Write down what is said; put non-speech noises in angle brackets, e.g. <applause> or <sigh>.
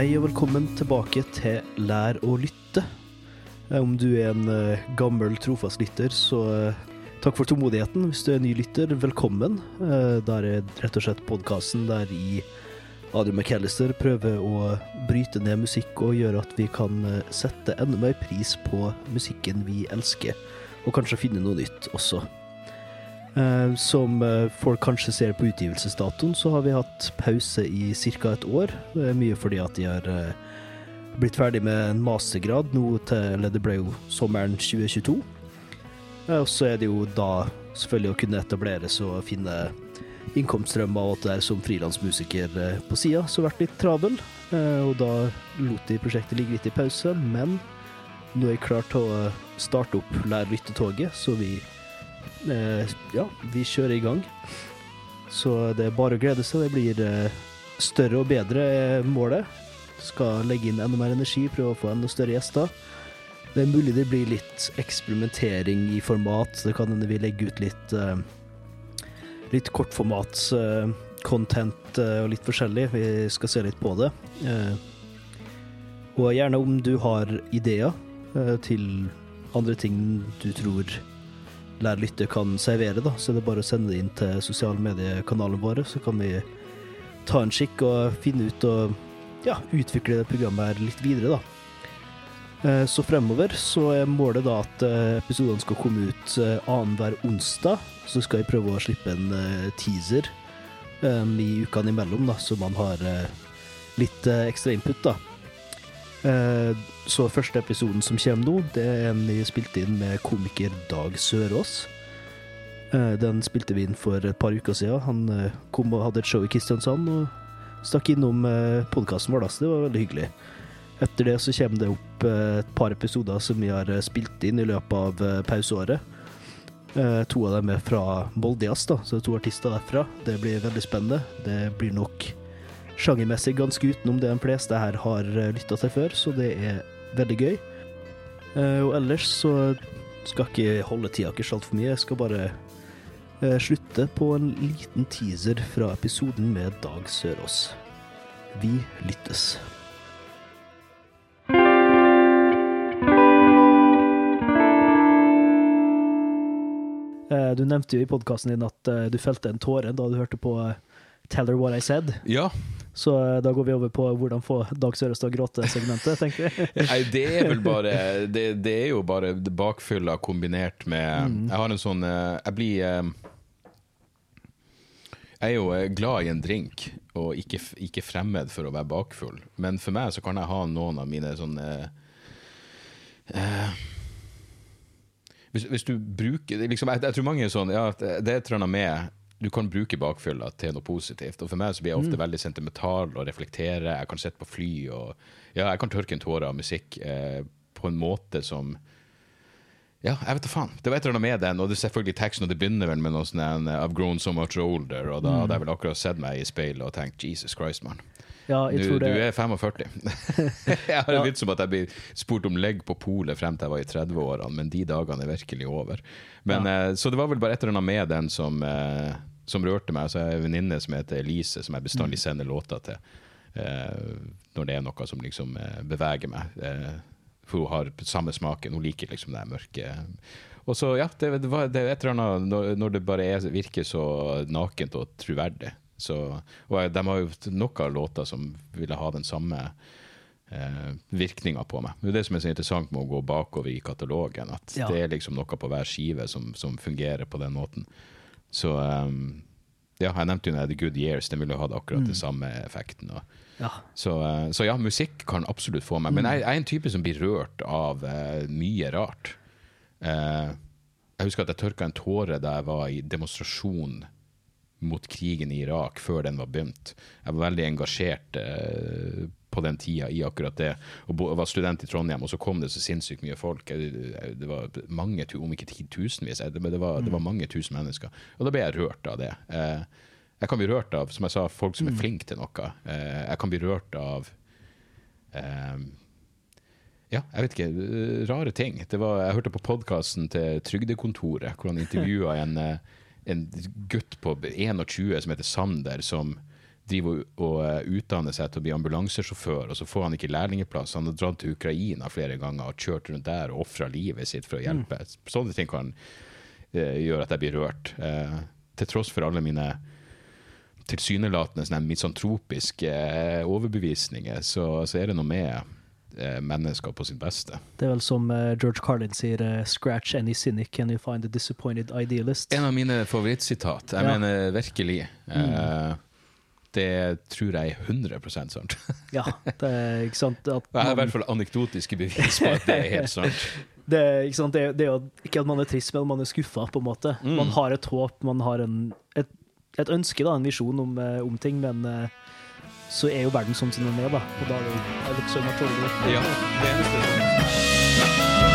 og velkommen tilbake til Lær å lytte. Eh, Om du er en eh, gammel, trofast lytter, så eh, takk for tålmodigheten. Hvis du er ny lytter, velkommen. Der er rett og slett podkasten der i Adrian McAllister prøver å bryte ned musikk og gjøre at vi kan sette enda mer pris på musikken vi elsker, og kanskje finne noe nytt også. Eh, Som eh, folk kanskje ser på utgivelsesdatoen, så har vi hatt pause i ca. et år. Er mye fordi at de har eh, blitt ferdig med en mastergrad nå til Eller det ble jo sommeren 2022. Eh, Og så er det jo da selvfølgelig å kunne etableres og finne innkomststrømmer og alt det der som frilansmusiker på sida, som har vært litt travel. Og da lot de prosjektet ligge litt i pause, men nå er jeg klar til å starte opp Lær lyttetoget, så vi ja, vi kjører i gang. Så det er bare å glede seg. Det blir eh, større og bedre er målet. Skal legge inn enda mer energi, prøve å få enda større gjester. Det er mulig det blir litt eksperimentering i format. Det kan hende vi legger ut litt eh, litt kortformats-content og litt forskjellig. Vi skal se litt på det. Eh, og gjerne om du har ideer eh, til andre ting du tror Lær lytter kan servere, da, så er det bare å sende det inn til sosiale mediekanalene våre, så kan vi ta en kikk og finne ut og ja, utvikle det programmet her litt videre, da. Eh, Så fremover så er målet da at eh, episodene skal komme ut eh, annenhver onsdag. Så skal jeg prøve å slippe en teaser i ukene imellom, da, så man har litt ekstra input, da. Eh, Så første episoden som kommer nå, det er en vi spilte inn med komiker Dag Sørås. Eh, Den spilte vi inn for et par uker siden. Han eh, kom og hadde et show i Kristiansand og stakk innom podkasten vår, så det var veldig hyggelig. Etter det så kommer det opp et par episoder som vi har spilt inn i løpet av pauseåret. To av dem er fra Moldejazz, så det er to artister derfra. Det blir veldig spennende. Det blir nok sjangermessig ganske utenom det de fleste her har lytta til før, så det er veldig gøy. Eh, Og ellers så skal ikke holde tida deres altfor mye. Jeg skal bare eh, slutte på en liten teaser fra episoden med Dag Sørås. Vi lyttes. Eh, Du nevnte jo i podkasten din at eh, du felte en tåre da du hørte på eh, Tell her what I said. Ja. Så eh, da går vi over på hvordan få Dag Sørås til å gråte-segmentet, tenker jeg. <laughs> Nei, det er vel bare Det, det er jo bare bakfylla kombinert med Jeg har en sånn eh, Jeg blir eh, Jeg er jo glad i en drink, og ikke, ikke fremmed for å være bakfull. Men for meg så kan jeg ha noen av mine sånne eh, hvis, hvis du bruker er liksom, jeg, jeg tror mange er sånn Ja, det det er et eller annet med du kan bruke bakfylla til noe positivt. Og For meg så blir jeg ofte veldig sentimental og reflektere. Jeg kan sitte på fly og ja, jeg kan tørke en tåre av musikk eh, på en måte som ja, jeg vet da faen. Det var et eller annet med den, og det er selvfølgelig teksten, og det begynner vel med noe sånn en, I've grown so much older, og da hadde jeg vel akkurat sett meg i speilet og tenkt Jesus Christ, mann. Ja, jeg Du, tror det du er 45. <laughs> <laughs> jeg har en vits om at jeg blir spurt om legg på polet frem til jeg var i 30-årene, men de dagene er virkelig over. Men, eh, så det var vel bare et eller annet med den som, eh, som rørte meg. Så jeg en venninne som heter Elise, som jeg bestandig Mm. sender låter til. Eh, når det er noe som liksom eh, beveger meg. Eh, for hun har samme smaken. Hun liker liksom det mørke. Og så, ja, det, det, var, det er et eller annet når, når det bare er, virker så nakent og troverdig. Så, og de har jo noen låter som ville ha den samme eh, virkninga på meg. Det er det som er så interessant med å gå bakover i katalogen. At Ja. det er liksom noe på hver skive som, som fungerer på den måten. Så um, ja, jeg nevnte jo The Good Years. Den ville hatt akkurat den samme effekten. Ja. så, eh, så ja, musikk kan absolutt få meg. Men jeg, jeg er en type som blir rørt av uh, mye rart. Uh, jeg husker at jeg tørka en tåre da jeg var i demonstrasjon mot krigen i Irak før den var begynt. Jeg var veldig engasjert eh, på den tida i akkurat det. Og var student i Trondheim, og så kom det så sinnssykt mye folk. Det var mange, om ikke titusenvis, men det var, det var mange tusen mennesker. Og da ble jeg rørt av det. Eh, jeg kan bli rørt av, som jeg sa, folk som er flinke til noe. Eh, jeg kan bli rørt av eh, ja, jeg vet ikke. Rare ting. Det var, jeg hørte på podkasten til Trygdekontoret, hvor han intervjua en, en gutt på 21 som heter Sander, som driver og, eh, utdanner seg til å bli ambulansesjåfør, og så får han ikke lærlingeplass. Han har dratt til Ukraina flere ganger og kjørt rundt der og ofra livet sitt for å hjelpe. Sånne ting kan uh, gjøre at jeg blir rørt. Uh, til tross for alle mine tilsynelatende sånne misantropiske uh, overbevisninger, så, så er det noe med mennesker på sitt beste. Det er vel som George Carlin sier, 'scratch any cynic and you find a disappointed idealist'. En av mine favorittsitat. Jeg Ja. mener virkelig. Eh, det tror jeg er 100 sant. <laughs> Ja, det er ikke sant at man, jeg har i hvert fall anekdotiske bevis på at det er helt sant. <laughs> det, er, ikke sant? Det, er- det er jo ikke at man er trist, men man er skuffa, på en måte. Mm. Man har et håp, man har en, et, et ønske, da, en visjon om, eh, om ting, men eh, så er jo verden sånn som den er, da. Og da er det jo much older. Ja, det eneste